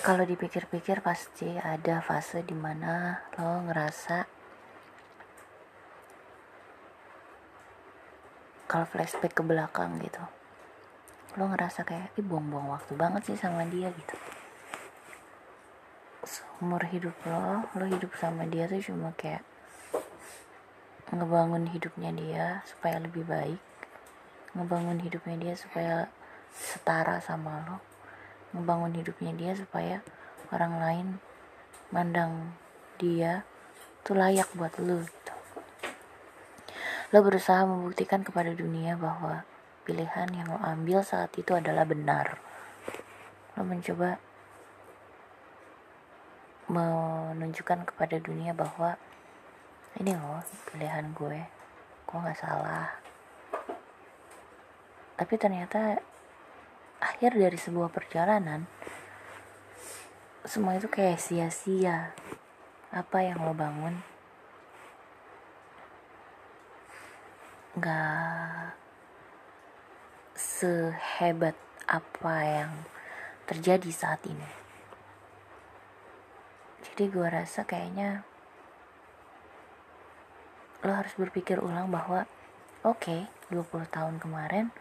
kalau dipikir-pikir pasti ada fase di mana lo ngerasa kalau flashback ke belakang gitu lo ngerasa kayak ih buang-buang waktu banget sih sama dia gitu. Seumur hidup lo lo hidup sama dia tuh cuma kayak ngebangun hidupnya dia supaya lebih baik ngebangun hidupnya dia supaya setara sama lo ngebangun hidupnya dia supaya orang lain mandang dia tuh layak buat lo gitu. Lo berusaha membuktikan kepada dunia bahwa pilihan yang lo ambil saat itu adalah benar. Lo mencoba menunjukkan kepada dunia bahwa ini loh pilihan gue. Gue nggak salah? Tapi ternyata akhir dari sebuah perjalanan semua itu kayak sia-sia. Apa yang lo bangun? Nggak sehebat apa yang terjadi saat ini. Jadi gue rasa kayaknya lo harus berpikir ulang bahwa oke okay, 20 tahun kemarin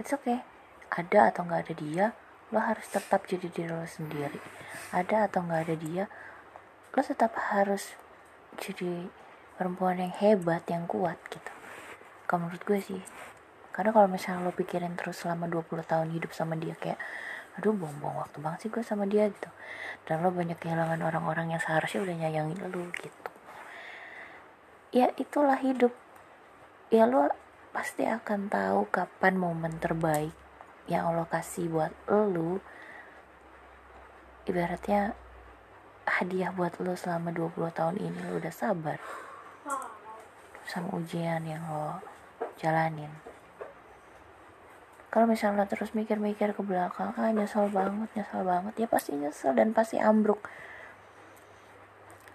it's okay ada atau nggak ada dia lo harus tetap jadi diri lo sendiri. Ada atau nggak ada dia lo tetap harus jadi perempuan yang hebat yang kuat gitu. Kalau menurut gue sih karena kalau misalnya lo pikirin terus selama 20 tahun hidup sama dia kayak aduh buang-buang waktu banget sih gue sama dia gitu. Dan lo banyak kehilangan orang-orang yang seharusnya udah nyayangin lo gitu. Ya itulah hidup. Ya lo pasti akan tahu kapan momen terbaik yang Allah kasih buat lo ibaratnya hadiah buat lo selama 20 tahun ini lo udah sabar sama ujian yang lo jalanin. Kalau misalnya lo terus mikir-mikir ke belakang ah nyesel banget nyesel banget ya pasti nyesel dan pasti ambruk.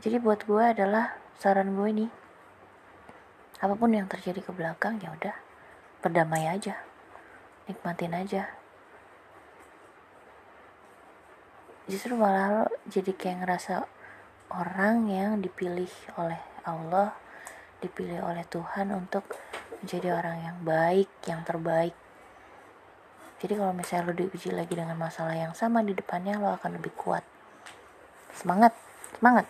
Jadi buat gue adalah saran gue nih apa pun yang terjadi ke belakang ya udah berdamai aja nikmatin aja. Justru malah lo jadi kayak ngerasa orang yang dipilih oleh Allah dipilih oleh Tuhan untuk menjadi orang yang baik yang terbaik. Jadi kalau misalnya lo diuji lagi dengan masalah yang sama di depannya lo akan lebih kuat. Semangat semangat